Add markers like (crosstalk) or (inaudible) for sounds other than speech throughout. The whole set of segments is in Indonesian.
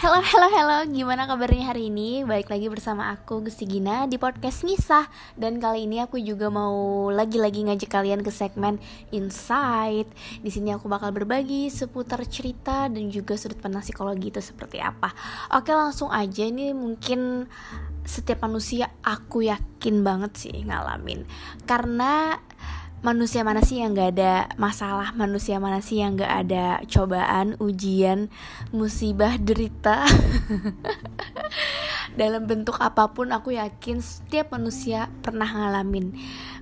Halo, halo, halo, gimana kabarnya hari ini? Baik lagi bersama aku, Gusti Gina, di podcast Ngisah. Dan kali ini aku juga mau lagi-lagi ngajak kalian ke segmen Insight. Di sini aku bakal berbagi seputar cerita dan juga sudut pandang psikologi itu seperti apa. Oke, langsung aja, ini mungkin setiap manusia aku yakin banget sih ngalamin. Karena manusia mana sih yang gak ada masalah? Manusia mana sih yang gak ada cobaan ujian musibah derita? (laughs) Dalam bentuk apa pun aku yakin setiap manusia pernah ngalamin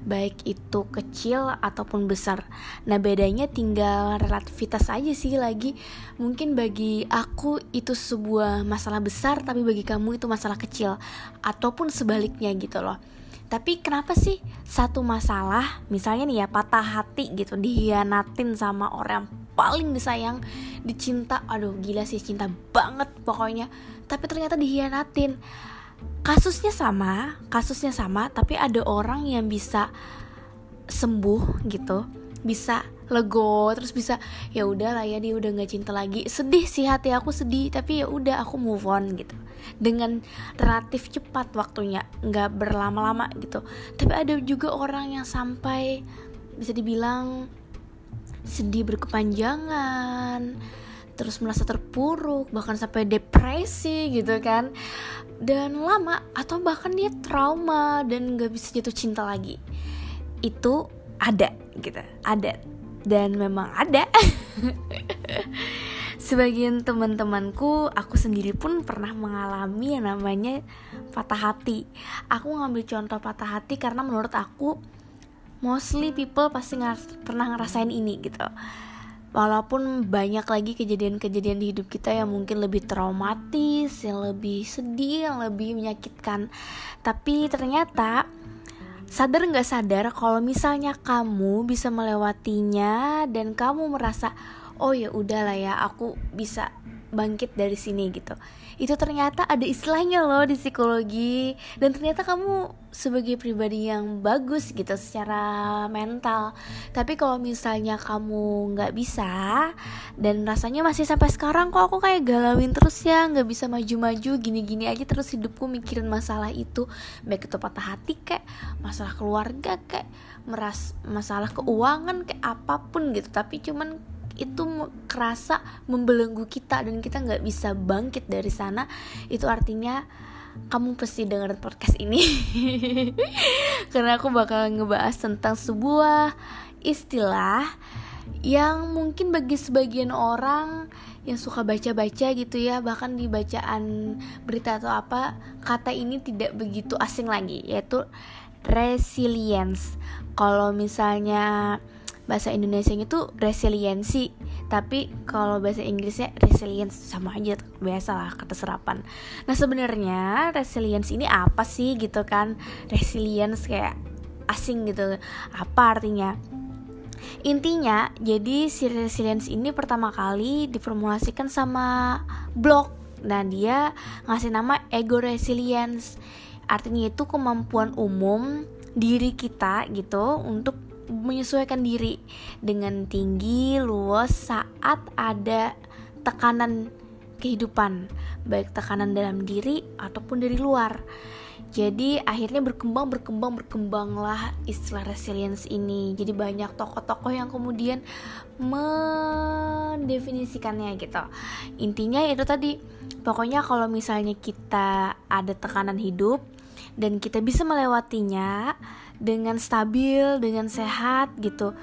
baik itu kecil ataupun besar. Nah bedanya tinggal relativitas aja sih lagi. Mungkin bagi aku itu sebuah masalah besar tapi bagi kamu itu masalah kecil ataupun sebaliknya gitu loh tapi kenapa sih satu masalah misalnya nih ya patah hati gitu dihianatin sama orang paling disayang dicinta aduh gila sih cinta banget pokoknya tapi ternyata dihianatin. Kasusnya sama kasusnya sama tapi ada orang yang bisa sembuh gitu bisa lego terus bisa ya udah lah ya dia udah nggak cinta lagi. Sedih sih hati aku sedih. Tapi ya udah aku move on gitu. Dengan relatif cepat waktunya nggak berlama-lama gitu. Tapi ada juga orang yang sampai bisa dibilang sedih berkepanjangan terus merasa terpuruk bahkan sampai depresi gitu kan. Dan lama atau bahkan dia trauma dan nggak bisa jatuh cinta lagi. Itu ada gitu ada dan memang ada. (laughs) Sebagian teman-temanku aku sendiri pun pernah mengalami yang namanya patah hati. Aku ngambil contoh patah hati karena menurut aku mostly people pasti ngar pernah ngerasain ini gitu. Walaupun banyak lagi kejadian-kejadian di hidup kita yang mungkin lebih traumatis yang lebih sedih yang lebih menyakitkan. Tapi ternyata sadar nggak sadar kalau misalnya kamu bisa melewatinya dan kamu merasa oh ya udahlah ya aku bisa bangkit dari sini gitu itu ternyata ada istilahnya loh di psikologi. Dan ternyata kamu sebagai pribadi yang bagus gitu secara mental. Tapi kalau misalnya kamu nggak bisa dan rasanya masih sampai sekarang kok aku kayak galauin terus ya nggak bisa maju-maju gini-gini aja terus hidupku mikirin masalah itu. Baik itu patah hati kayak masalah keluarga kayak meras masalah keuangan kayak apa pun gitu. Tapi cuman itu kerasa membelenggu kita dan kita nggak bisa bangkit dari sana. Itu artinya kamu pasti dengerin podcast ini. (laughs) Karena aku bakal ngebahas tentang sebuah istilah yang mungkin bagi sebagian orang yang suka baca-baca gitu ya bahkan di bacaan berita atau apa kata ini tidak begitu asing lagi yaitu resilience. Kalau misalnya bahasa Indonesia itu resiliensi. Tapi kalau bahasa Inggrisnya resilience sama aja biasa lah kata serapan. Nah sebenarnya resilience ini apa sih gitu kan? Resilience kayak asing gitu. Apa artinya? Intinya jadi si resilience ini pertama kali diformulasikan sama blog dan dia ngasih nama ego resilience. Artinya itu kemampuan umum diri kita gitu untuk menyesuaikan diri dengan tinggi luas saat ada tekanan kehidupan baik tekanan dalam diri ataupun dari luar. Jadi akhirnya berkembang berkembang berkembanglah istilah resilience ini. Jadi banyak tokoh-tokoh yang kemudian mendefinisikannya gitu. Intinya itu tadi pokoknya kalau misalnya kita ada tekanan hidup dan kita bisa melewatinya dengan stabil, dengan sehat gitu.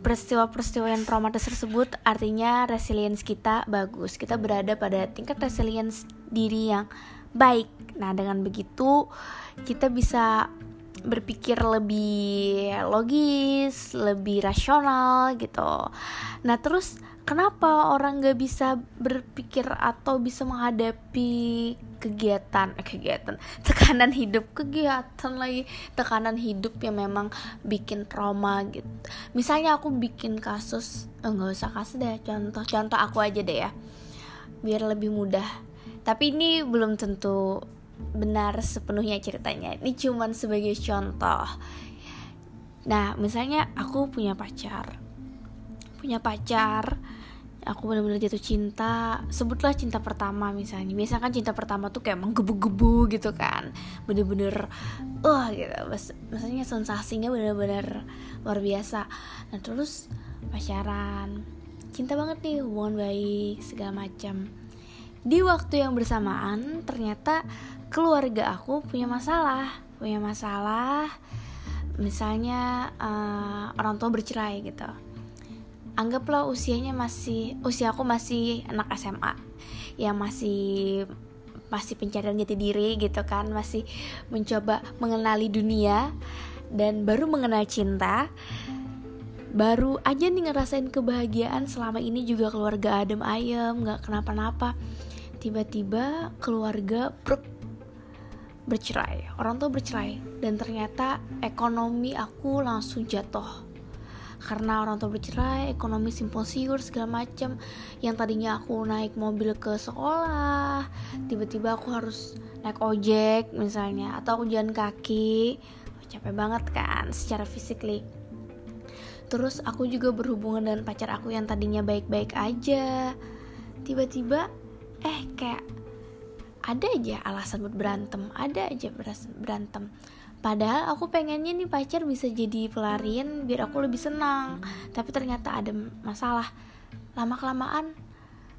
Peristiwa-peristiwa yang traumatis tersebut artinya resilience kita bagus. Kita berada pada tingkat resilience diri yang baik. Nah, dengan begitu kita bisa berpikir lebih logis, lebih rasional gitu. Nah, terus kenapa orang gak bisa berpikir atau bisa menghadapi kegiatan eh, kegiatan (laughs) tekanan hidup kegiatan lagi tekanan hidup yang memang bikin trauma gitu. Misalnya aku bikin kasus enggak eh, usah kasih deh contoh contoh aku aja deh ya biar lebih mudah. Tapi ini belum tentu benar sepenuhnya ceritanya ini cuman sebagai contoh. Nah misalnya aku punya pacar punya pacar aku benar-benar jatuh cinta. Sebutlah cinta pertama misalnya. Biasanya kan cinta pertama tuh kayak menggebu-gebu gitu kan. Bener-bener wah uh, gitu. Mas, maksudnya sensasinya bener-bener luar biasa. Nah terus pacaran. Cinta banget nih hubungan baik segala macam. Di waktu yang bersamaan ternyata keluarga aku punya masalah. Punya masalah misalnya uh, orang tua bercerai gitu anggaplah usianya masih usia aku masih anak SMA yang masih masih pencarian jati diri gitu kan. Masih mencoba mengenali dunia dan baru mengenal cinta. Baru aja nih ngerasain kebahagiaan. Selama ini juga keluarga adem ayem nggak kenapa-napa. Tiba-tiba keluarga bruk, bercerai. Orang tua bercerai. Dan ternyata ekonomi aku langsung jatuh karena orang tua bercerai ekonomi simpul siur segala macam yang tadinya aku naik mobil ke sekolah tiba-tiba aku harus naik ojek misalnya atau aku jalan kaki. Capek banget kan secara physically terus aku juga berhubungan dengan pacar aku yang tadinya baik-baik aja. Tiba-tiba eh kayak ada aja alasan buat berantem ada aja berantem Padahal aku pengennya nih pacar bisa jadi pelarian biar aku lebih senang. Tapi ternyata ada masalah. Lama kelamaan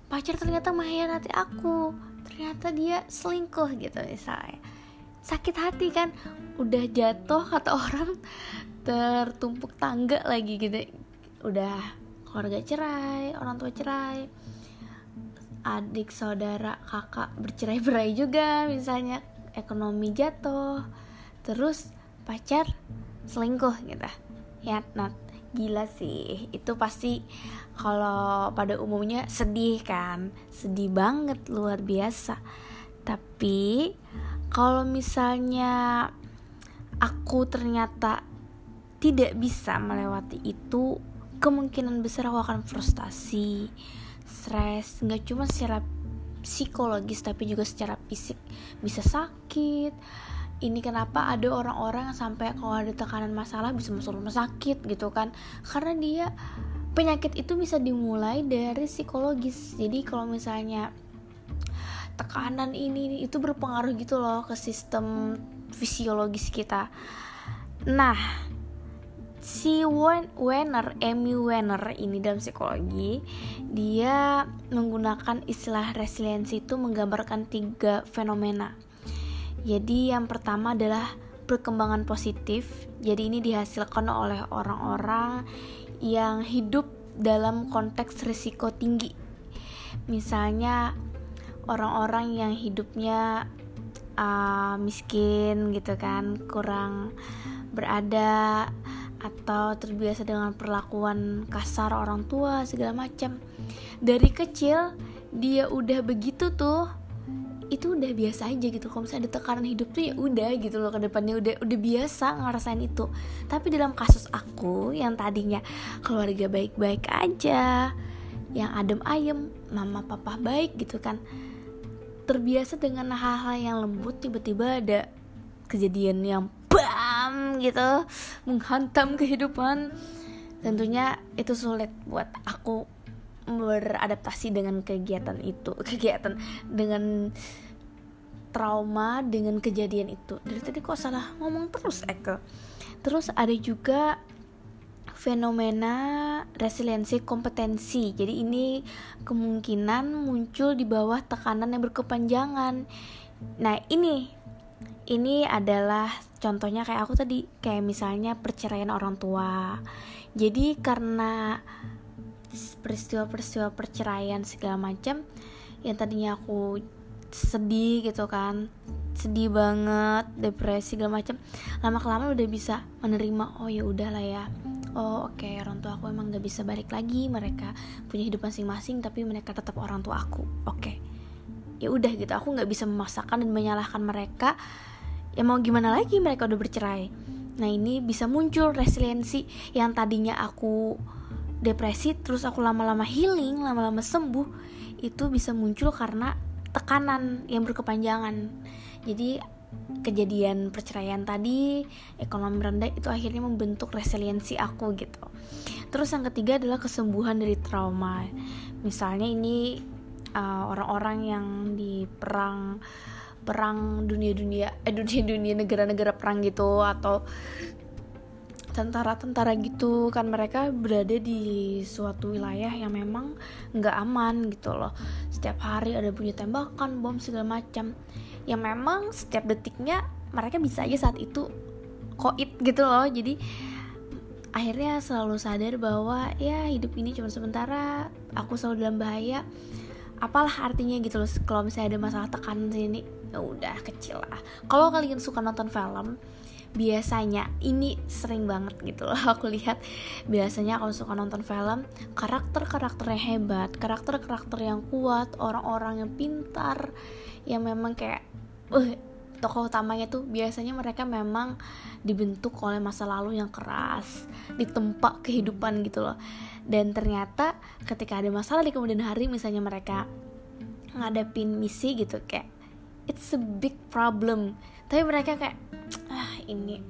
pacar ternyata mengkhianati aku. Ternyata dia selingkuh gitu misalnya. Sakit hati kan. Udah jatuh kata (laughs) orang tertumpuk tangga lagi gitu. Udah keluarga cerai, orang tua cerai. Adik, saudara, kakak bercerai-berai juga misalnya. Ekonomi jatuh terus pacar selingkuh gitu. Ya not gila sih. Itu pasti kalau pada umumnya sedih kan. Sedih banget luar biasa. Tapi kalau misalnya aku ternyata tidak bisa melewati itu kemungkinan besar aku akan frustasi stres. Nggak cuma secara psikologis tapi juga secara fisik. Bisa sakit ini kenapa ada orang-orang yang sampai kalau ada tekanan masalah bisa masuk rumah sakit gitu kan. Karena dia penyakit itu bisa dimulai dari psikologis. Jadi kalau misalnya tekanan ini itu berpengaruh gitu loh ke sistem fisiologis kita. Nah si Wenner, Amy Wenner ini dalam psikologi, dia menggunakan istilah resiliensi itu menggambarkan tiga fenomena jadi yang pertama adalah perkembangan positif. Jadi ini dihasilkan oleh orang-orang yang hidup dalam konteks risiko tinggi. Misalnya orang-orang yang hidupnya uh, miskin gitu kan, kurang berada atau terbiasa dengan perlakuan kasar orang tua segala macam. Dari kecil dia udah begitu tuh itu udah biasa aja gitu. Kalau misalnya ada tekanan hidup tuh ya udah gitu loh ke depannya udah udah biasa ngerasain itu. Tapi dalam kasus aku yang tadinya keluarga baik-baik aja yang adem ayem mama papa baik gitu kan terbiasa dengan hal-hal yang lembut tiba-tiba ada kejadian yang bam gitu menghantam kehidupan. Tentunya itu sulit buat aku beradaptasi dengan kegiatan itu (laughs) kegiatan dengan trauma dengan kejadian itu. Dari tadi kok salah ngomong terus Eke terus ada juga fenomena resiliensi kompetensi. Jadi ini kemungkinan muncul di bawah tekanan yang berkepanjangan. Nah ini ini adalah contohnya kayak aku tadi. Kayak misalnya perceraian orang tua. Jadi karena peristiwa-peristiwa perceraian segala macam yang tadinya aku sedih gitu kan. Sedih banget depresi segala macam lama kelamaan udah bisa menerima oh ya udahlah ya. Oh oke okay, orang tua aku emang gak bisa balik lagi. Mereka punya hidup masing-masing tapi mereka tetap orang tua aku. Oke. Okay. ya udah gitu aku nggak bisa memaksakan dan menyalahkan mereka. Ya mau gimana lagi mereka udah bercerai. Nah ini bisa muncul resiliensi yang tadinya aku depresi terus aku lama-lama healing lama-lama sembuh itu bisa muncul karena tekanan yang berkepanjangan. Jadi kejadian perceraian tadi ekonomi rendah itu akhirnya membentuk resiliensi aku gitu. Terus yang ketiga adalah kesembuhan dari trauma. Misalnya ini uh, orang-orang uh, yang di perang perang dunia-dunia eh dunia-dunia negara-negara perang gitu atau tentara-tentara gitu. Kan mereka berada di suatu wilayah yang memang nggak aman gitu loh. Setiap hari ada bunyi tembakan bom segala macam. Yang memang setiap detiknya mereka bisa aja saat itu koit gitu loh. Jadi akhirnya selalu sadar bahwa ya hidup ini cuma sementara. Aku selalu dalam bahaya. Apalah artinya gitu loh kalau misalnya ada masalah tekanan sini ya udah kecil lah. Kalau kalian suka nonton film biasanya ini sering banget gitu loh aku lihat biasanya kalau suka nonton film karakter-karakter yang hebat karakter-karakter yang kuat orang-orang yang pintar yang memang kayak uh, tokoh utamanya tuh biasanya mereka memang dibentuk oleh masa lalu yang keras ditempa kehidupan gitu loh. Dan ternyata ketika ada masalah di kemudian hari misalnya mereka ngadepin misi gitu kayak it's a big problem. Tapi mereka kayak ini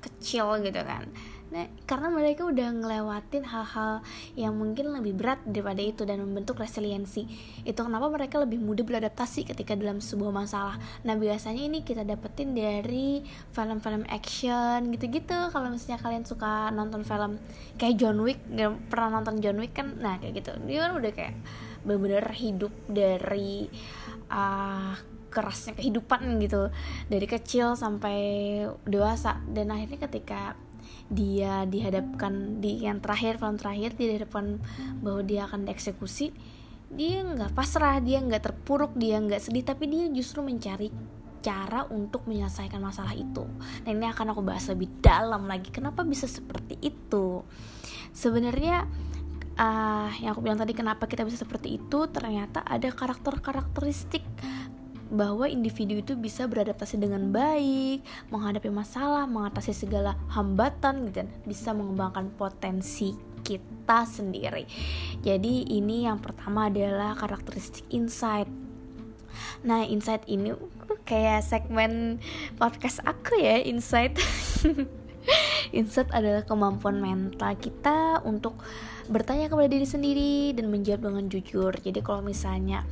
kecil gitu kan Nah, karena mereka udah ngelewatin hal-hal yang mungkin lebih berat daripada itu dan membentuk resiliensi. Itu kenapa mereka lebih mudah beradaptasi ketika dalam sebuah masalah. Nah, biasanya ini kita dapetin dari film-film action gitu-gitu. Kalau misalnya kalian suka nonton film kayak John Wick, pernah nonton John Wick kan? Nah, kayak gitu. Dia kan udah kayak bener-bener hidup dari uh, kerasnya kehidupan gitu dari kecil sampai dewasa. Dan akhirnya ketika dia dihadapkan di yang terakhir film terakhir dia dihadapkan bahwa dia akan dieksekusi dia nggak pasrah dia nggak terpuruk dia nggak sedih tapi dia justru mencari cara untuk menyelesaikan masalah itu. Nah ini akan aku bahas lebih dalam lagi kenapa bisa seperti itu? Sebenarnya uh, yang aku bilang tadi kenapa kita bisa seperti itu ternyata ada karakter-karakteristik bahwa individu itu bisa beradaptasi dengan baik, menghadapi masalah, mengatasi segala hambatan gitu, dan bisa mengembangkan potensi kita sendiri. Jadi ini yang pertama adalah karakteristik insight. Nah, insight ini kayak segmen podcast aku ya, insight. (laughs) insight adalah kemampuan mental kita untuk bertanya kepada diri sendiri dan menjawab dengan jujur. Jadi kalau misalnya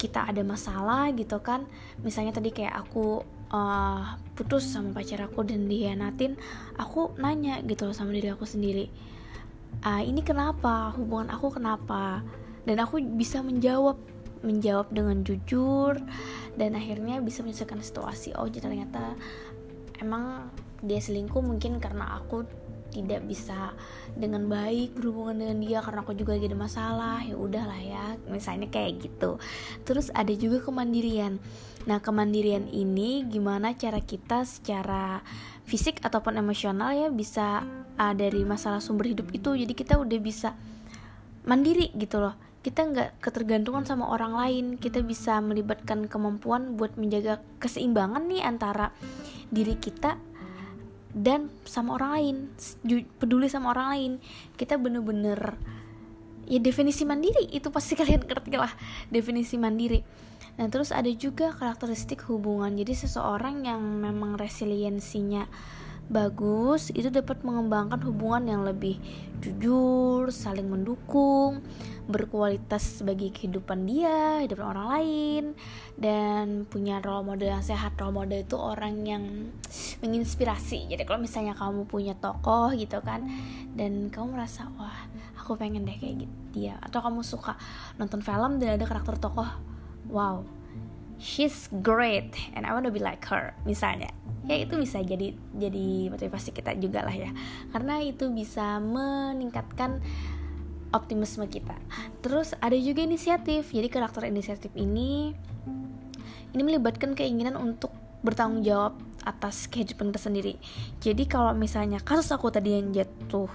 kita ada masalah gitu kan. Misalnya tadi kayak aku uh, putus sama pacar aku dan dihianatin aku nanya gitu loh sama diri aku sendiri uh, ini kenapa? Hubungan aku kenapa? Dan aku bisa menjawab menjawab dengan jujur dan akhirnya bisa menyelesaikan situasi. Oh ternyata emang dia selingkuh mungkin karena aku tidak bisa dengan baik berhubungan dengan dia karena aku juga lagi ada masalah ya udahlah ya misalnya kayak gitu. Terus ada juga kemandirian. Nah kemandirian ini gimana cara kita secara fisik ataupun emosional ya bisa uh, dari masalah sumber hidup itu jadi kita udah bisa mandiri gitu loh. Kita nggak ketergantungan sama orang lain kita bisa melibatkan kemampuan buat menjaga keseimbangan nih antara diri kita dan sama orang lain peduli sama orang lain. Kita bener-bener ya definisi mandiri itu pasti (laughs) kalian ngerti lah definisi mandiri. Nah terus ada juga karakteristik hubungan. Jadi seseorang yang memang resiliensinya bagus itu dapat mengembangkan hubungan yang lebih jujur, saling mendukung, berkualitas bagi kehidupan dia, hidup orang lain, dan punya role model yang sehat. Role model itu orang yang menginspirasi. Jadi kalau misalnya kamu punya tokoh gitu kan, dan kamu merasa wah aku pengen deh kayak gitu dia, atau kamu suka nonton film dan ada karakter tokoh, wow she's great and I wanna be like her misalnya ya itu bisa jadi jadi motivasi kita juga lah ya karena itu bisa meningkatkan optimisme kita. Terus ada juga inisiatif. Jadi karakter inisiatif ini ini melibatkan keinginan untuk bertanggung jawab atas kehidupan kita sendiri jadi kalau misalnya kasus aku tadi yang jatuh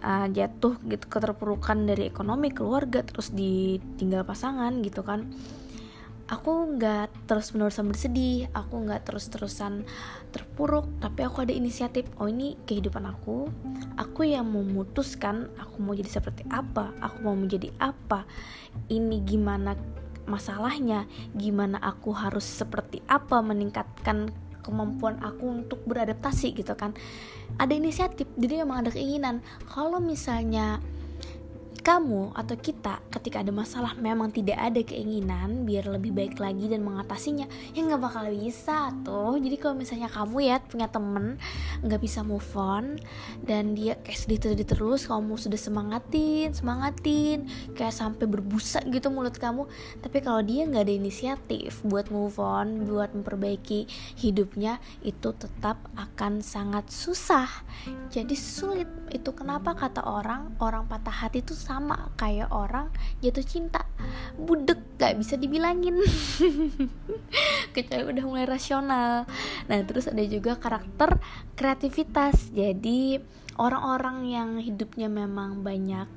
uh, jatuh gitu keterpurukan dari ekonomi keluarga terus ditinggal pasangan gitu kan aku nggak terus menerusan bersedih aku nggak terus terusan terpuruk tapi aku ada inisiatif. Oh ini kehidupan aku. Aku yang memutuskan aku mau jadi seperti apa aku mau menjadi apa. Ini gimana masalahnya? Gimana aku harus seperti apa meningkatkan kemampuan aku untuk beradaptasi gitu kan? Ada inisiatif jadi memang ada keinginan. Kalau misalnya kamu atau kita ketika ada masalah memang tidak ada keinginan biar lebih baik lagi dan mengatasinya ya nggak bakal bisa tuh. Jadi kalau misalnya kamu ya punya temen nggak bisa move on dan dia kayak sedih sedih terus kamu sudah semangatin semangatin kayak sampai berbusa gitu mulut kamu tapi kalau dia nggak ada inisiatif buat move on buat memperbaiki hidupnya itu tetap akan sangat susah. Jadi sulit. Itu kenapa kata orang orang patah hati itu sama kayak orang jatuh cinta. Budek gak bisa dibilangin. (laughs) Kecuali udah mulai rasional. Nah terus ada juga karakter kreativitas. Jadi orang-orang yang hidupnya memang banyak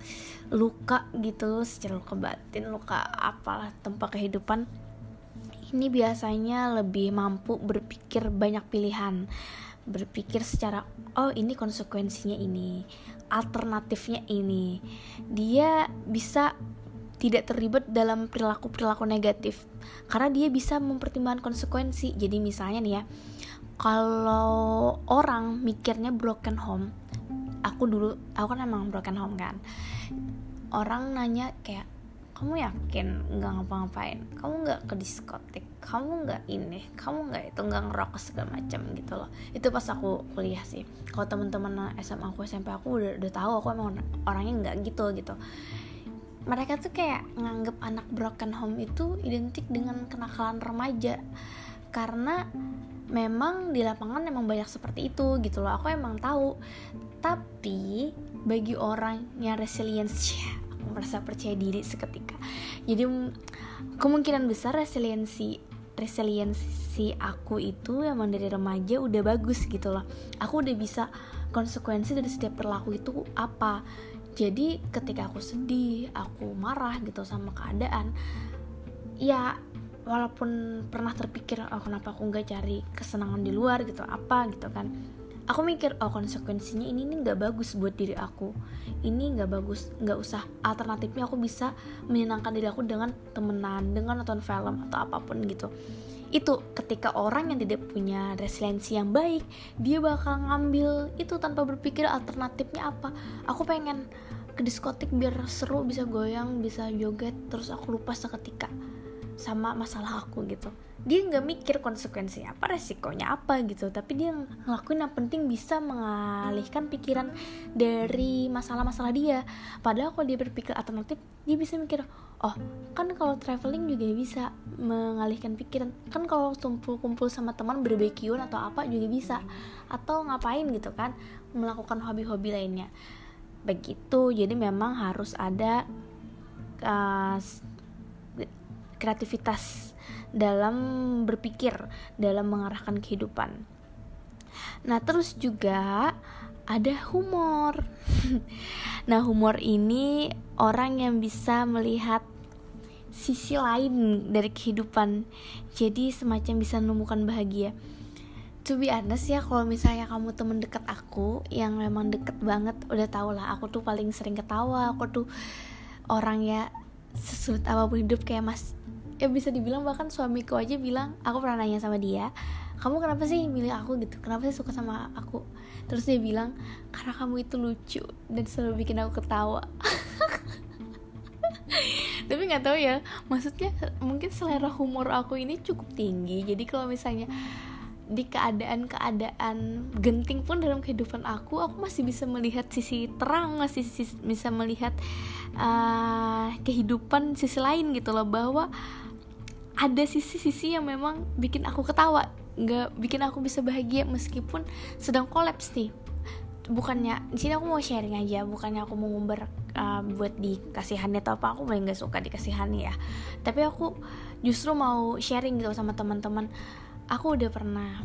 luka gitu secara luka batin luka apalah tempat kehidupan ini biasanya lebih mampu berpikir banyak pilihan berpikir secara oh ini konsekuensinya ini alternatifnya ini. Dia bisa tidak terlibat dalam perilaku-perilaku negatif karena dia bisa mempertimbangkan konsekuensi. Jadi misalnya nih ya kalau orang mikirnya broken home aku dulu aku kan emang broken home kan orang nanya kayak kamu yakin nggak ngapa-ngapain? Kamu nggak ke diskotik? Kamu nggak ini? Kamu nggak itu nggak ngerokok segala macam gitu loh. Itu pas aku kuliah sih. Kalau teman-teman SMA aku SMP aku udah udah tahu aku emang orangnya nggak gitu gitu. Mereka tuh kayak nganggep anak broken home itu identik dengan kenakalan remaja. Karena memang di lapangan emang banyak seperti itu gitu loh. Aku emang tahu. Tapi bagi orang yang resilience merasa percaya diri seketika. Jadi kemungkinan besar resiliensi resiliensi aku itu emang dari remaja udah bagus gitu loh. Aku udah bisa konsekuensi dari setiap perilaku itu apa. Jadi ketika aku sedih aku marah gitu sama keadaan ya walaupun pernah terpikir oh kenapa aku nggak cari kesenangan di luar gitu apa gitu kan aku mikir oh konsekuensinya ini nih nggak bagus buat diri aku. Ini nggak bagus nggak usah. Alternatifnya aku bisa menyenangkan diri aku dengan temenan dengan nonton film atau apa pun gitu. Itu ketika orang yang tidak punya resiliensi yang baik dia bakal ngambil itu tanpa berpikir alternatifnya apa. Aku pengen ke diskotik biar seru bisa goyang bisa joget terus aku lupa seketika sama masalah aku gitu dia nggak mikir konsekuensinya apa resikonya apa gitu. Tapi dia ngelakuin yang penting bisa mengalihkan pikiran dari masalah-masalah dia. Padahal kalau dia berpikir alternatif dia bisa mikir oh kan kalau traveling juga bisa mengalihkan pikiran. Kan kalau kumpul-kumpul sama teman berbekyun atau apa juga bisa. Atau ngapain gitu kan melakukan hobi-hobi lainnya. Begitu. Jadi memang harus ada uh, kreativitas dalam berpikir, dalam mengarahkan kehidupan. Nah, terus juga ada humor. (laughs) nah, humor ini orang yang bisa melihat sisi lain dari kehidupan. Jadi semacam bisa menemukan bahagia. To be honest ya, kalau misalnya kamu temen deket aku yang memang deket banget, udah tau lah aku tuh paling sering ketawa, aku tuh orang ya sesulit apa pun hidup kayak mas ya bisa dibilang bahkan suamiku aja bilang aku pernah nanya sama dia kamu kenapa sih milih aku gitu? Kenapa sih suka sama aku terus dia bilang karena kamu itu lucu dan selalu bikin aku ketawa. (laughs) Tapi nggak tahu ya maksudnya mungkin selera humor aku ini cukup tinggi. Jadi kalau misalnya di keadaan-keadaan genting pun dalam kehidupan aku aku masih bisa melihat sisi terang masih bisa melihat uh, kehidupan sisi lain gitu loh. Bahwa ada sisi-sisi yang memang bikin aku ketawa. Nggak bikin aku bisa bahagia meskipun sedang kolaps nih. Bukannya di sini aku mau sharing aja bukannya aku mau ngumbar uh, buat dikasihani atau apa aku paling nggak suka dikasihani ya. Tapi aku justru mau sharing gitu sama teman-teman. Aku udah pernah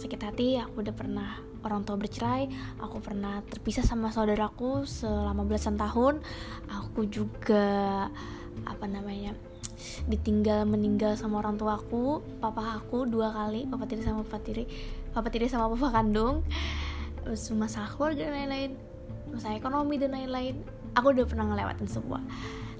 sakit hati aku udah pernah orang tua bercerai aku pernah terpisah sama saudaraku selama belasan tahun. Aku juga apa namanya ditinggal meninggal sama orang tuaku papa aku dua kali papa tiri sama papa tiri papa tiri sama papa kandung terus masalah keluarga dan lain-lain masalah ekonomi dan lain-lain aku udah pernah ngelewatin semua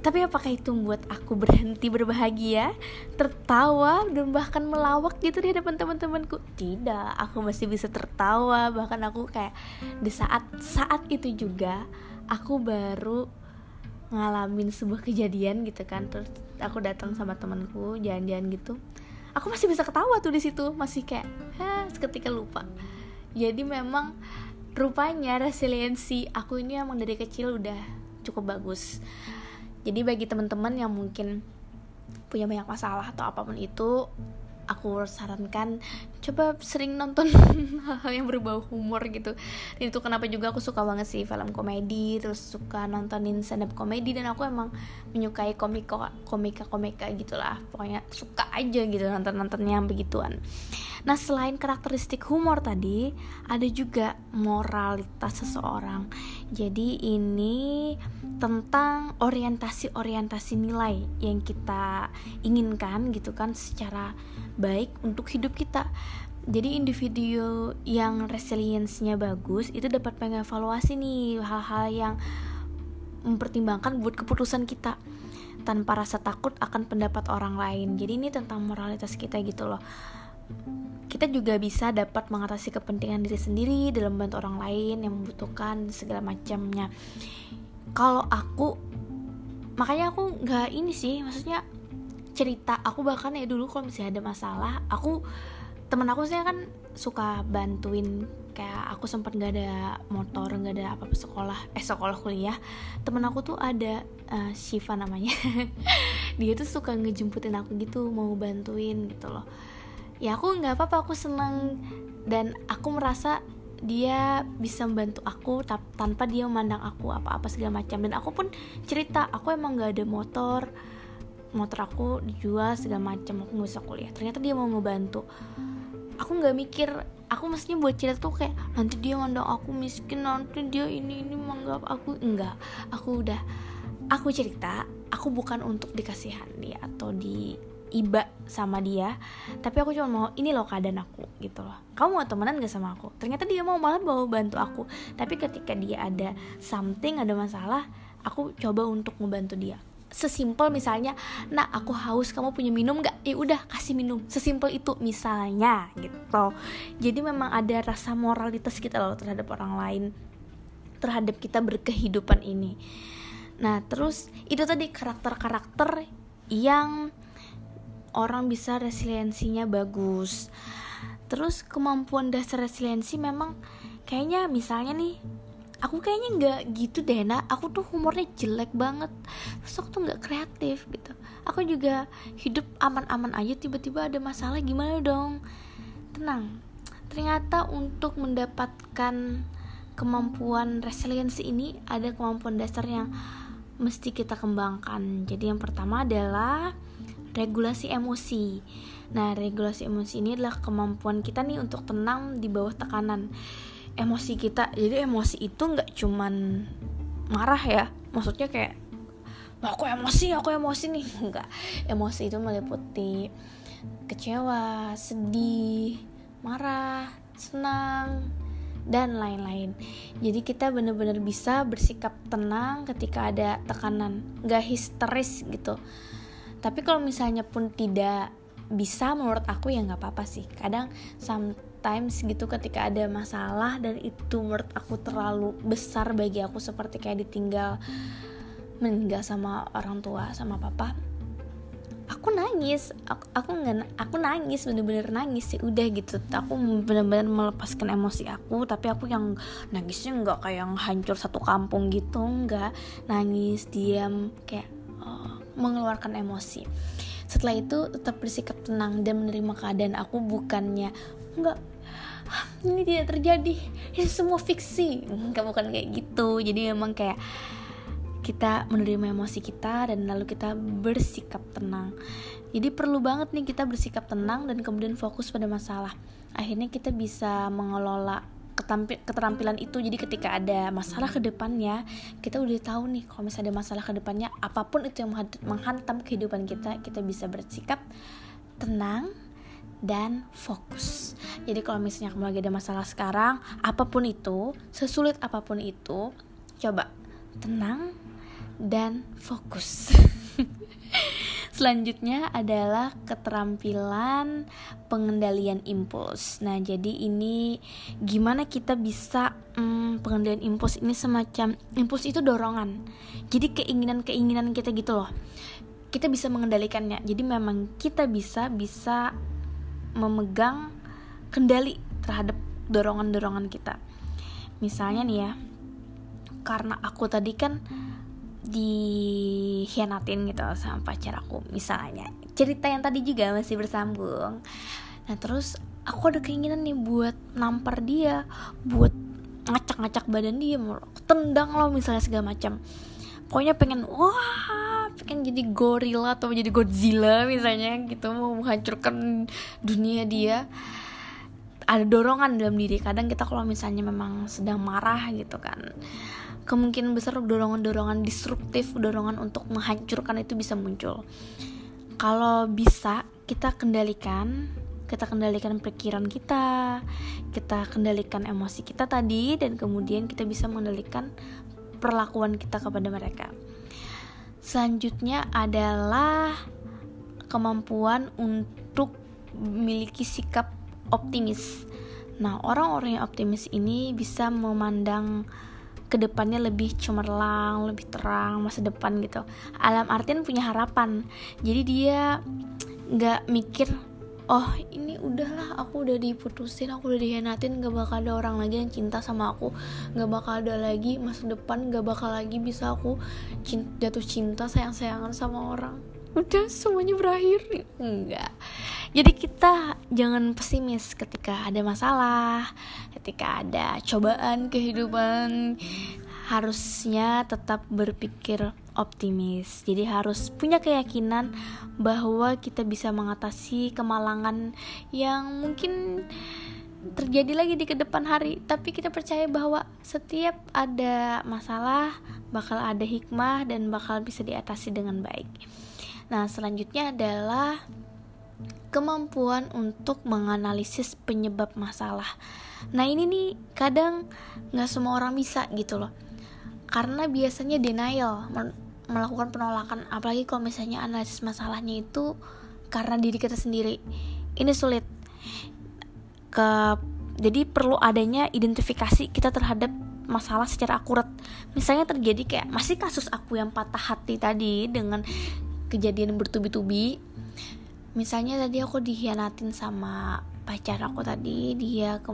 tapi apakah itu membuat aku berhenti berbahagia, tertawa dan bahkan melawak gitu di hadapan teman-temanku? Tidak, aku masih bisa tertawa. Bahkan aku kayak di saat saat itu juga aku baru ngalamin sebuah kejadian gitu kan. Terus aku datang sama temanku jalan-jalan gitu. Aku masih bisa ketawa tuh di situ, masih kayak seketika lupa. Jadi memang rupanya resiliensi aku ini emang dari kecil udah cukup bagus jadi bagi teman-teman yang mungkin punya banyak masalah atau apa pun itu aku sarankan coba sering nonton (laughs) hal-hal yang berbau humor gitu. Itu kenapa juga aku suka banget sih film komedi terus suka nontonin stand up komedi dan aku emang menyukai komika komika komika gitulah. Pokoknya suka aja gitu nonton nontonnya yang begituan. Nah selain karakteristik humor tadi ada juga moralitas seseorang. Jadi ini tentang orientasi-orientasi nilai yang kita inginkan gitu kan secara baik untuk hidup kita. Jadi individu yang resiliensinya bagus itu dapat mengevaluasi nih hal-hal yang mempertimbangkan buat keputusan kita. Tanpa rasa takut akan pendapat orang lain. Jadi ini tentang moralitas kita gitu loh. Kita juga bisa dapat mengatasi kepentingan diri sendiri dalam membantu orang lain yang membutuhkan segala macamnya. Kalau aku makanya aku nggak ini sih maksudnya cerita. Aku bahkan ya dulu kalau misalnya ada masalah aku temen aku sih kan suka bantuin. Kayak aku sempat nggak ada motor nggak ada apa apa sekolah eh sekolah kuliah. Temen aku tuh ada uh, Shiva namanya. (laughs) Dia tuh suka ngejemputin aku gitu mau bantuin gitu loh. Ya aku nggak apa-apa aku senang dan aku merasa dia bisa membantu aku tanpa dia memandang aku apa-apa segala macam. Dan aku pun cerita aku emang nggak ada motor motor aku dijual segala macam aku nggak bisa kuliah. Ternyata dia mau ngebantu. Aku nggak mikir. Aku mestinya buat cerita tuh kayak nanti dia mandang aku miskin nanti dia ini ini menganggap aku. Enggak. Aku udah aku cerita aku bukan untuk dikasihan dia atau di iba sama dia. Tapi aku cuma mau ini loh keadaan aku gitu loh. Kamu mau temenan gak sama aku? Ternyata dia mau malah bawa bantu aku. Tapi ketika dia ada something ada masalah aku coba untuk membantu dia sesimpel misalnya nah aku haus kamu punya minum nggak? Ya udah kasih minum sesimpel itu misalnya gitu. Jadi memang ada rasa moralitas kita loh terhadap orang lain terhadap kita berkehidupan ini. Nah terus itu tadi karakter-karakter yang orang bisa resiliensinya bagus. Terus kemampuan dasar resiliensi memang kayaknya misalnya nih aku kayaknya nggak gitu deh nak. Aku tuh humornya jelek banget. Terus tuh nggak kreatif gitu. Aku juga hidup aman-aman aja tiba-tiba ada masalah gimana dong? Tenang. Ternyata untuk mendapatkan kemampuan resiliensi ini ada kemampuan dasar yang mesti kita kembangkan. Jadi yang pertama adalah regulasi emosi. Nah regulasi emosi ini adalah kemampuan kita nih untuk tenang di bawah tekanan emosi kita. Jadi emosi itu nggak cuman marah ya. Maksudnya kayak aku emosi aku emosi nih. (laughs) Nggak. Emosi itu meliputi kecewa sedih marah senang dan lain-lain. Jadi kita benar-benar bisa bersikap tenang ketika ada tekanan. Nggak histeris gitu. Tapi kalau misalnya pun tidak bisa menurut aku ya nggak apa-apa sih. Kadang times gitu ketika ada masalah dan itu menurut aku terlalu besar bagi aku seperti kayak ditinggal meninggal sama orang tua sama papa aku nangis. Aku aku nggak aku nangis bener-bener nangis sih udah gitu. Aku bener-bener melepaskan emosi aku tapi aku yang nangisnya nggak kayak yang hancur satu kampung gitu nggak. Nangis diam kayak oh, mengeluarkan emosi. Setelah itu tetap bersikap tenang dan menerima keadaan aku bukannya nggak ini tidak terjadi. Ini semua fiksi. Nggak bukan kayak gitu. Jadi memang kayak kita menerima emosi kita dan lalu kita bersikap tenang. Jadi perlu banget nih kita bersikap tenang dan kemudian fokus pada masalah. Akhirnya kita bisa mengelola keterampilan itu. Jadi ketika ada masalah ke depannya kita udah tahu nih kalau misalnya ada masalah ke depannya apa pun itu yang menghantam kehidupan kita kita bisa bersikap tenang dan fokus. Jadi kalau misalnya kamu lagi ada masalah sekarang, apa pun itu, sesulit apa pun itu, coba tenang dan fokus. (laughs) Selanjutnya adalah keterampilan pengendalian impuls. Nah, jadi ini gimana kita bisa hmm, pengendalian impuls ini semacam impuls itu dorongan. Jadi keinginan-keinginan kita gitu loh. Kita bisa mengendalikannya. Jadi memang kita bisa bisa memegang kendali terhadap dorongan-dorongan kita. Misalnya nih ya, karena aku tadi kan dihianatin gitu sama pacar aku misalnya. Cerita yang tadi juga masih bersambung. Nah terus aku ada keinginan nih buat nampar dia buat ngacak-ngacak badan dia tendang lo misalnya segala macam. Pokoknya pengen wah pengen jadi gorila atau jadi Godzilla misalnya gitu mau menghancurkan dunia dia ada dorongan dalam diri kadang kita kalau misalnya memang sedang marah gitu kan kemungkinan besar dorongan-dorongan destruktif, dorongan untuk menghancurkan itu bisa muncul. Kalau bisa kita kendalikan, kita kendalikan pikiran kita, kita kendalikan emosi kita tadi dan kemudian kita bisa mengendalikan perlakuan kita kepada mereka. Selanjutnya adalah kemampuan untuk memiliki sikap optimis. Nah, orang-orang yang optimis ini bisa memandang ke depannya lebih cemerlang, lebih terang masa depan gitu. Alam artian punya harapan. Jadi dia nggak mikir oh ini udahlah aku udah diputusin aku udah dihianatin gak bakal ada orang lagi yang cinta sama aku. Gak bakal ada lagi masa depan gak bakal lagi bisa aku cinta, jatuh cinta sayang sayangan sama orang. Udah semuanya berakhir. Enggak jadi kita jangan pesimis ketika ada masalah ketika ada cobaan kehidupan. Harusnya tetap berpikir optimis jadi harus punya keyakinan bahwa kita bisa mengatasi kemalangan yang mungkin terjadi lagi di ke depan hari tapi kita percaya bahwa setiap ada masalah bakal ada hikmah dan bakal bisa diatasi dengan baik Nah, selanjutnya adalah kemampuan untuk menganalisis penyebab masalah. Nah, ini nih kadang nggak semua orang bisa gitu loh. Karena biasanya denial, melakukan penolakan, apalagi kalau misalnya analisis masalahnya itu karena diri kita sendiri. Ini sulit. Ke jadi perlu adanya identifikasi kita terhadap masalah secara akurat. Misalnya terjadi kayak masih kasus aku yang patah hati tadi dengan kejadian bertubi-tubi misalnya tadi aku dihianatin sama pacar aku tadi dia ke,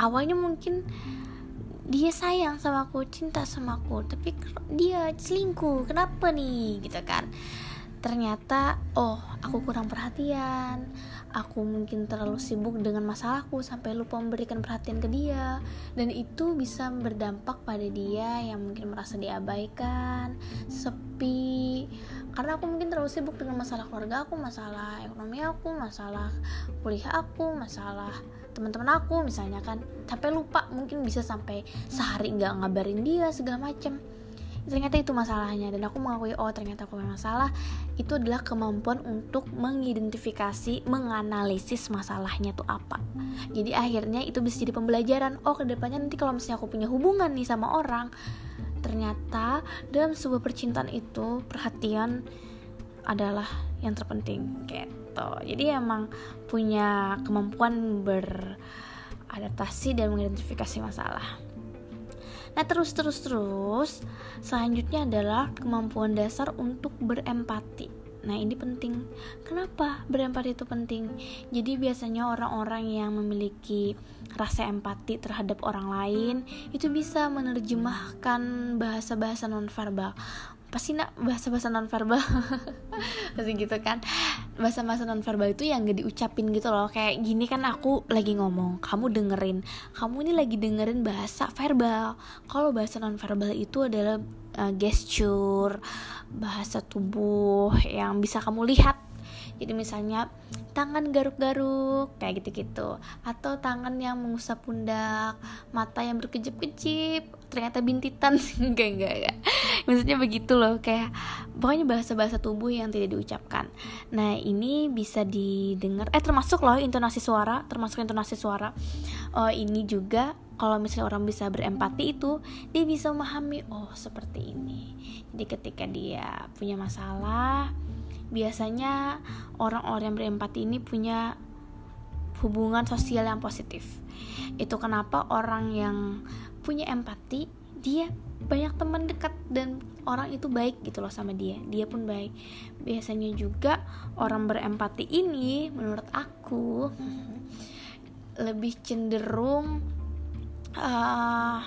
awalnya mungkin dia sayang sama aku cinta sama aku tapi dia selingkuh? Kenapa nih? Gitu kan. Ternyata oh aku kurang perhatian. Aku mungkin terlalu sibuk dengan masalahku sampai lupa memberikan perhatian ke dia. Dan itu bisa berdampak pada dia yang mungkin merasa diabaikan sepi. Karena aku mungkin terlalu sibuk dengan masalah keluarga aku masalah ekonomi aku masalah kuliah aku masalah teman-teman aku misalnya kan. Sampai lupa mungkin bisa sampai sehari nggak ngabarin dia segala macem. Ternyata itu masalahnya dan aku mengakui oh ternyata aku memang salah. Itu adalah kemampuan untuk mengidentifikasi menganalisis masalahnya tuh apa. Jadi akhirnya itu bisa jadi pembelajaran. Oh ke depannya nanti kalau misalnya aku punya hubungan nih sama orang ternyata dalam sebuah percintaan itu perhatian adalah yang terpenting gitu jadi emang punya kemampuan beradaptasi dan mengidentifikasi masalah Nah, terus terus terus selanjutnya adalah kemampuan dasar untuk berempati. Nah, ini penting. Kenapa berempati itu penting? Jadi biasanya orang-orang yang memiliki rasa empati terhadap orang lain itu bisa menerjemahkan bahasa-bahasa nonverbal pasti nak bahasa-bahasa nonverbal. (laughs) Pasti gitu kan. Bahasa-bahasa nonverbal itu yang gak diucapin gitu loh. Kayak gini kan aku lagi ngomong kamu dengerin. Kamu ini lagi dengerin bahasa verbal. Kalau bahasa nonverbal itu adalah uh, gesture bahasa tubuh yang bisa kamu lihat jadi misalnya tangan garuk-garuk kayak gitu-gitu. Atau tangan yang mengusap pundak mata yang berkejip-kejip ternyata bintitan. (laughs) Enggak enggak enggak. Maksudnya begitu loh kayak pokoknya bahasa-bahasa tubuh yang tidak diucapkan. Nah ini bisa didengar eh termasuk loh intonasi suara termasuk intonasi suara. Oh ini juga kalau misalnya orang bisa berempati itu dia bisa memahami oh seperti ini. Jadi ketika dia punya masalah biasanya orang-orang yang berempati ini punya hubungan sosial yang positif. Itu kenapa orang yang punya empati dia banyak teman dekat dan orang itu baik gitu loh sama dia. Dia pun baik. Biasanya juga orang berempati ini menurut aku lebih cenderung uh,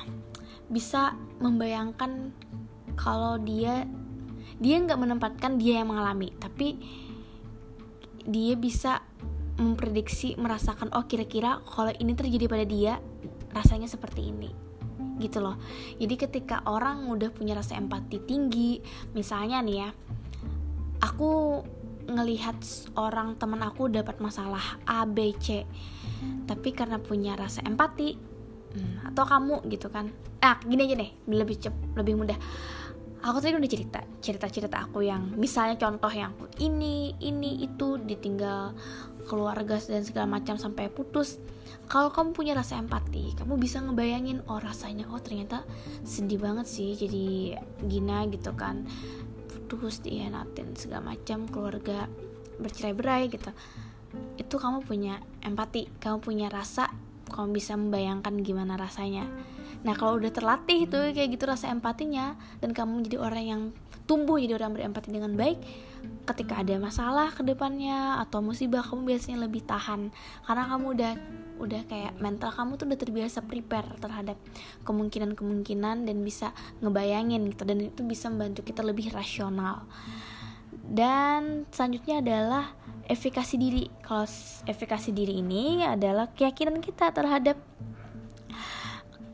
bisa membayangkan kalau dia dia nggak menempatkan dia yang mengalami tapi dia bisa memprediksi merasakan oh kira-kira kalau ini terjadi pada dia rasanya seperti ini gitu loh. Jadi ketika orang udah punya rasa empati tinggi misalnya nih ya aku ngelihat orang teman aku dapat masalah A B C tapi karena punya rasa empati hmm, atau kamu gitu kan. Ah gini aja deh lebih cep lebih mudah aku tadi udah cerita cerita cerita aku yang misalnya contoh yang ini ini itu ditinggal keluarga dan segala macam sampai putus. Kalau kamu punya rasa empati kamu bisa ngebayangin oh rasanya oh ternyata sedih banget sih jadi gina gitu kan. Putus dihianatin segala macam keluarga bercerai berai gitu. Itu kamu punya empati kamu punya rasa kamu bisa membayangkan gimana rasanya Nah kalau udah terlatih tuh kayak gitu rasa empatinya dan kamu jadi orang yang tumbuh jadi orang berempati dengan baik, ketika ada masalah ke depannya atau musibah kamu biasanya lebih tahan karena kamu udah udah kayak mental kamu tuh udah terbiasa prepare terhadap kemungkinan-kemungkinan dan bisa ngebayangin gitu dan itu bisa membantu kita lebih rasional. Dan selanjutnya adalah efikasi diri. Kalau efikasi diri ini adalah keyakinan kita terhadap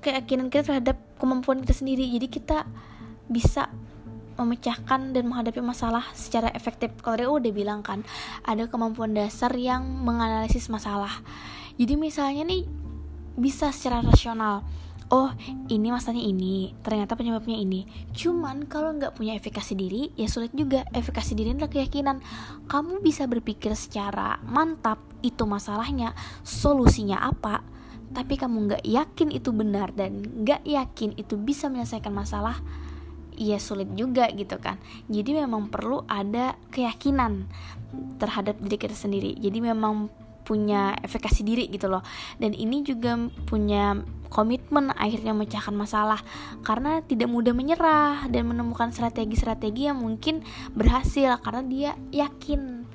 keyakinan kita terhadap kemampuan kita sendiri. Jadi kita bisa memecahkan dan menghadapi masalah secara efektif. Kalau dia udah bilang kan ada kemampuan dasar yang menganalisis masalah. Jadi misalnya nih bisa secara rasional oh ini masalahnya ini ternyata penyebabnya ini. Cuman kalau nggak punya efikasi diri ya sulit juga. Efikasi diri adalah keyakinan. Kamu bisa berpikir secara mantap itu masalahnya solusinya apa tapi kamu nggak yakin itu benar dan nggak yakin itu bisa menyelesaikan masalah ya sulit juga gitu kan. Jadi memang perlu ada keyakinan terhadap diri kita sendiri. Jadi memang punya efikasi diri gitu loh. Dan ini juga punya komitmen akhirnya memecahkan masalah. Karena tidak mudah menyerah dan menemukan strategi-strategi yang mungkin berhasil karena dia yakin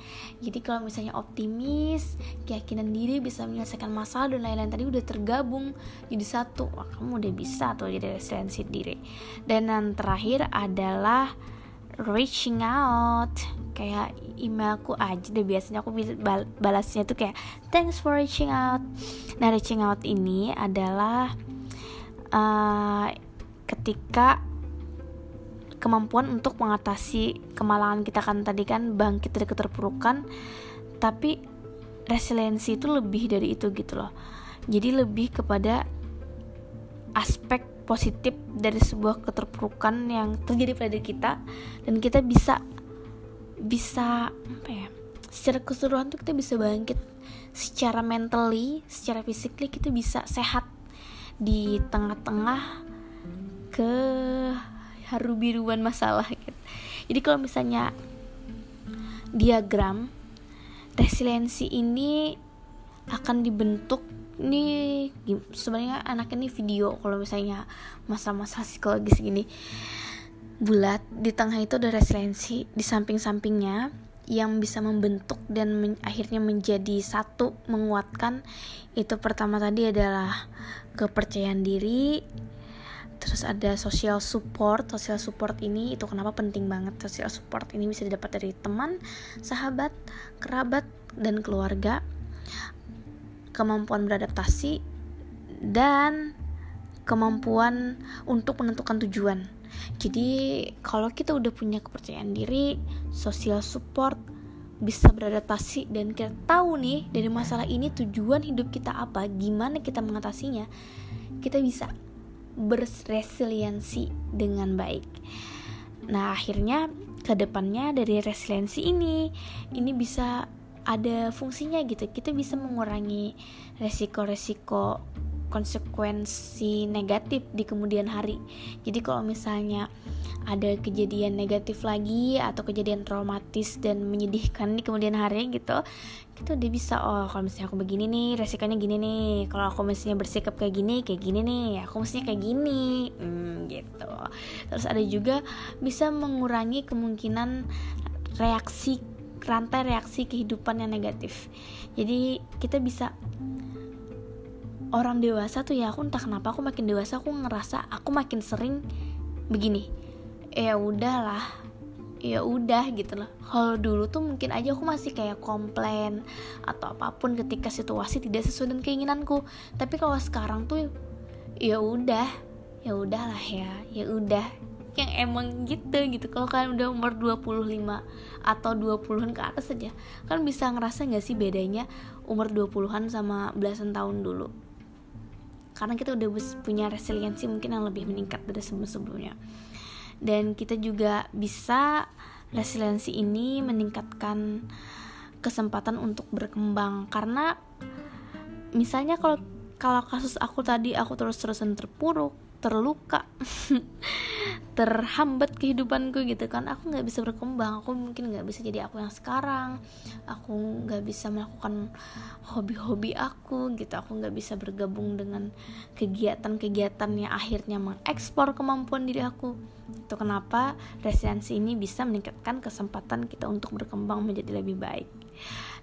jadi kalau misalnya optimis keyakinan diri bisa menyelesaikan masalah dan lain-lain tadi udah tergabung jadi satu. Wah kamu udah bisa tuh jadi resiliensi diri. Dan yang terakhir adalah reaching out. Kayak emailku aja deh biasanya aku bal balasnya tuh kayak thanks for reaching out. Nah reaching out ini adalah uh, ketika kemampuan untuk mengatasi kemalangan kita kan tadi kan bangkit dari keterpurukan. Tapi resiliensi itu lebih dari itu gitu loh. Jadi lebih kepada aspek positif dari sebuah keterpurukan yang terjadi pada diri kita. Dan kita bisa bisa apa ya secara keseluruhan tuh kita bisa bangkit. Secara mentally secara physically kita bisa sehat di tengah-tengah ke haru biruan masalah gitu. Jadi kalau misalnya diagram resiliensi ini akan dibentuk nih sebenarnya anak ini video kalau misalnya masa-masa psikologis gini bulat di tengah itu ada resiliensi di samping-sampingnya yang bisa membentuk dan men akhirnya menjadi satu menguatkan itu pertama tadi adalah kepercayaan diri terus ada social support. Social support ini itu kenapa penting banget? Social support ini bisa didapat dari teman sahabat kerabat dan keluarga. Kemampuan beradaptasi dan kemampuan untuk menentukan tujuan. Jadi kalau kita udah punya kepercayaan diri social support bisa beradaptasi dan kita tahu nih dari masalah ini tujuan hidup kita apa gimana kita mengatasinya kita bisa berresiliensi dengan baik. Nah, akhirnya ke depannya dari resiliensi ini, ini bisa ada fungsinya gitu. Kita bisa mengurangi resiko-resiko konsekuensi negatif di kemudian hari. Jadi kalau misalnya ada kejadian negatif lagi atau kejadian traumatis dan menyedihkan di kemudian hari gitu, kita udah bisa oh kalau misalnya aku begini nih resikonya gini nih. Kalau aku misalnya bersikap kayak gini kayak gini nih. Aku mestinya kayak gini. Hmm, gitu. Terus ada juga bisa mengurangi kemungkinan reaksi rantai reaksi kehidupan yang negatif. Jadi kita bisa orang dewasa tuh ya aku entah kenapa aku makin dewasa aku ngerasa aku makin sering begini ya udahlah. Ya udah gitu loh. Kalau dulu tuh mungkin aja aku masih kayak komplain atau apa pun ketika situasi tidak sesuai dengan keinginanku. Tapi kalau sekarang tuh ya udah. Ya udahlah ya. Ya udah. Yang emang gitu gitu. Kalau kalian udah umur 25 atau 20-an ke atas saja kan bisa ngerasa gak sih bedanya umur 20-an sama belasan tahun dulu? Karena kita udah punya resiliensi mungkin yang lebih meningkat dari sebelum-sebelumnya dan kita juga bisa resiliensi ini meningkatkan kesempatan untuk berkembang. Karena misalnya kalau kalau kasus aku tadi aku terus-terusan terpuruk terluka (laughs) terhambat kehidupanku gitu kan. Aku nggak bisa berkembang aku mungkin nggak bisa jadi aku yang sekarang. Aku nggak bisa melakukan hobi-hobi aku gitu. Aku nggak bisa bergabung dengan kegiatan-kegiatan yang akhirnya mengekspor kemampuan diri aku. Itu kenapa resiliensi ini bisa meningkatkan kesempatan kita untuk berkembang menjadi lebih baik.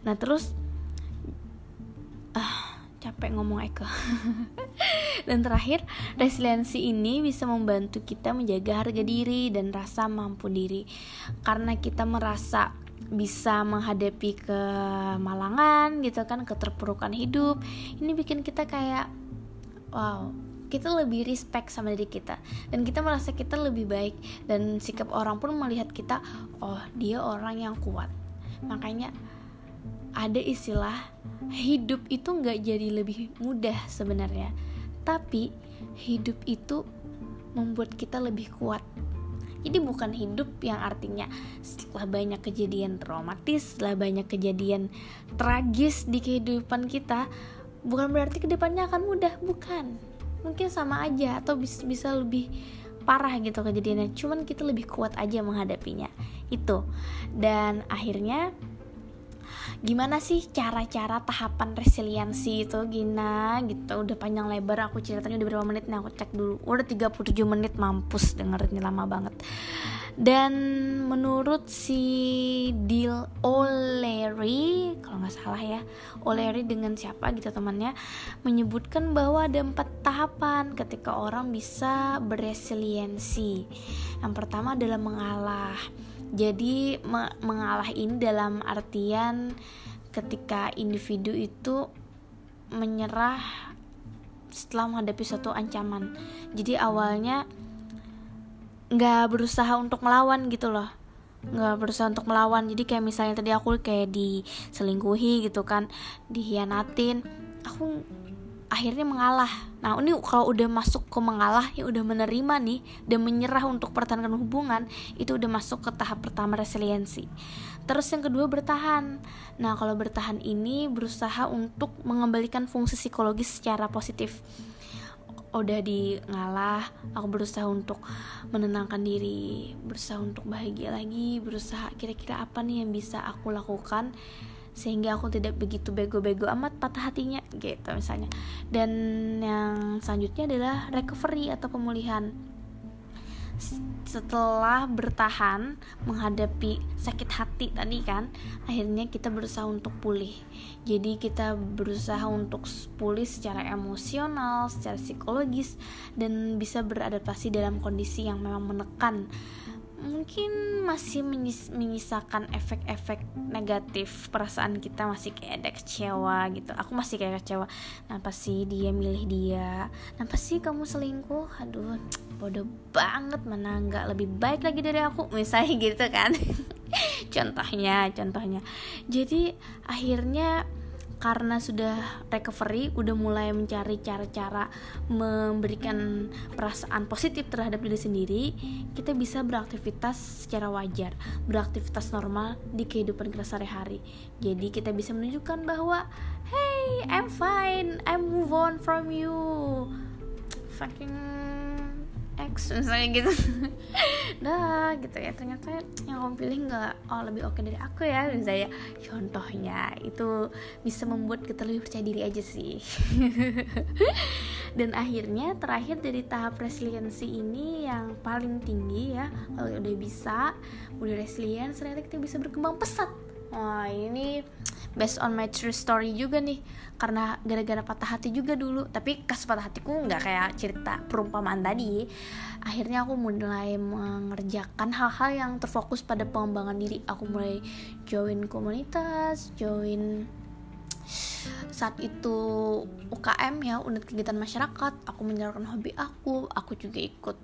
Nah terus ah capek ngomong Eko. (laughs) Dan terakhir resiliensi ini bisa membantu kita menjaga harga diri dan rasa mampu diri. Karena kita merasa bisa menghadapi kemalangan gitu kan keterpurukan hidup ini bikin kita kayak wow kita lebih respect sama diri kita. Dan kita merasa kita lebih baik dan sikap orang pun melihat kita oh dia orang yang kuat. Makanya ada istilah hidup itu nggak jadi lebih mudah sebenarnya tapi hidup itu membuat kita lebih kuat jadi bukan hidup yang artinya setelah banyak kejadian traumatis, setelah banyak kejadian tragis di kehidupan kita, bukan berarti ke depannya akan mudah, bukan. Mungkin sama aja atau bisa, bisa lebih parah gitu kejadiannya. Cuman kita lebih kuat aja menghadapinya. Itu. Dan akhirnya gimana sih cara-cara tahapan resiliensi itu Gina? Gitu udah panjang lebar aku ceritanya udah berapa menit? Nih aku cek dulu. Udah 37 menit mampus dengerinnya lama banget. Dan menurut si Dil O'Leary kalau nggak salah ya O'Leary dengan siapa gitu temannya menyebutkan bahwa ada empat tahapan ketika orang bisa beresiliensi. Yang pertama adalah mengalah jadi me mengalah ini dalam artian ketika individu itu menyerah setelah menghadapi suatu ancaman. Jadi awalnya nggak berusaha untuk melawan gitu loh. Nggak berusaha untuk melawan. Jadi kayak misalnya tadi aku kayak diselingkuhi gitu kan dihianatin. Aku akhirnya mengalah. Nah, ini kalau udah masuk ke mengalah, ya udah menerima nih dan menyerah untuk pertahankan hubungan, itu udah masuk ke tahap pertama resiliensi. Terus yang kedua bertahan. Nah, kalau bertahan ini berusaha untuk mengembalikan fungsi psikologis secara positif. Udah di ngalah, aku berusaha untuk menenangkan diri, berusaha untuk bahagia lagi, berusaha kira-kira apa nih yang bisa aku lakukan sehingga aku tidak begitu bego-bego amat patah hatinya gitu misalnya. Dan yang selanjutnya adalah recovery atau pemulihan. Setelah bertahan menghadapi sakit hati tadi kan akhirnya kita berusaha untuk pulih. Jadi kita berusaha untuk pulih secara emosional secara psikologis dan bisa beradaptasi dalam kondisi yang memang menekan mungkin masih menyis menyisakan efek-efek negatif perasaan kita masih kayak ada kecewa gitu. Aku masih kayak kecewa kenapa sih dia milih dia? Kenapa sih kamu selingkuh? Aduh bodoh banget mana nggak lebih baik lagi dari aku (laughs) misalnya gitu kan. (laughs) Contohnya contohnya. Jadi akhirnya karena sudah recovery udah mulai mencari cara-cara memberikan perasaan positif terhadap diri sendiri kita bisa beraktivitas secara wajar beraktivitas normal di kehidupan kita sehari-hari. Jadi kita bisa menunjukkan bahwa hey I'm fine I move on from you. Fucking X misalnya gitu. (laughs) Dah gitu ya. Ternyata yang kamu pilih nggak oh lebih oke dari aku ya misalnya. Contohnya itu bisa membuat kita lebih percaya diri aja sih. (laughs) Dan akhirnya terakhir dari tahap resiliensi ini yang paling tinggi ya kalau udah bisa udah resilient ternyata bisa berkembang pesat. Wah ini based on my true story juga nih. Karena gara-gara patah hati juga dulu. Tapi kas patah hatiku nggak kayak cerita perumpamaan tadi. Akhirnya aku mulai mengerjakan hal-hal yang terfokus pada pengembangan diri. Aku mulai join komunitas join saat itu UKM ya unit kegiatan masyarakat. Aku menyalurkan hobi aku. Aku juga ikut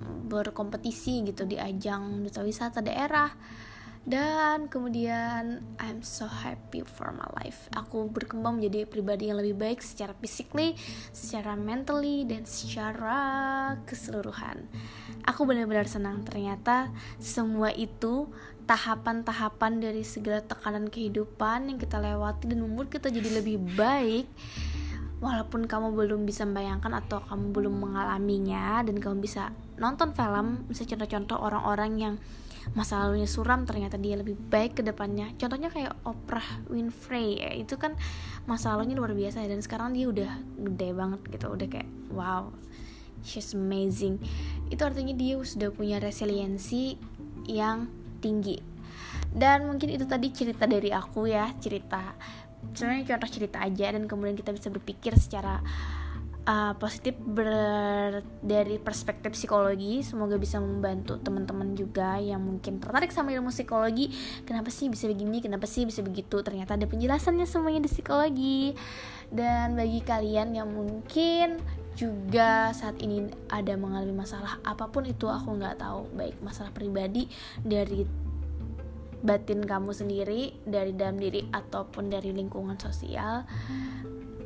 berkompetisi gitu di ajang duta wisata daerah dan kemudian I'm so happy for my life. Aku berkembang menjadi pribadi yang lebih baik secara physically secara mentally dan secara keseluruhan. Aku benar-benar senang. Ternyata semua itu tahapan-tahapan dari segala tekanan kehidupan yang kita lewati dan membuat kita jadi lebih baik walaupun kamu belum bisa membayangkan atau kamu belum mengalaminya dan kamu bisa nonton film bisa contoh-contoh orang-orang yang masa lalunya suram ternyata dia lebih baik ke depannya. Contohnya kayak Oprah Winfrey ya itu kan masa lalunya luar biasa dan sekarang dia udah gede banget gitu udah kayak wow she's amazing. Itu artinya dia sudah punya resiliensi yang tinggi. Dan mungkin itu tadi cerita dari aku ya cerita sebenarnya contoh cerita aja dan kemudian kita bisa berpikir secara uh, positif ber dari perspektif psikologi. Semoga bisa membantu teman-teman juga yang mungkin tertarik sama ilmu psikologi. Kenapa sih bisa begini? Kenapa sih bisa begitu? Ternyata ada penjelasannya semuanya di psikologi. Dan bagi kalian yang mungkin juga saat ini ada mengalami masalah apa pun itu aku nggak tahu baik masalah pribadi dari batin kamu sendiri dari dalam diri ataupun dari lingkungan sosial.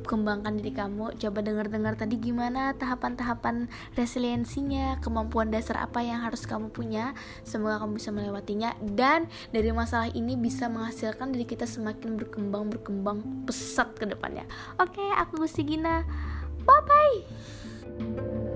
Kembangkan diri kamu. Coba dengar-dengar tadi gimana tahapan-tahapan resiliensinya kemampuan dasar apa yang harus kamu punya. Semoga kamu bisa melewatinya. Dan dari masalah ini bisa menghasilkan diri kita semakin berkembang berkembang pesat ke depannya. Oke aku Gusti Gina bye bye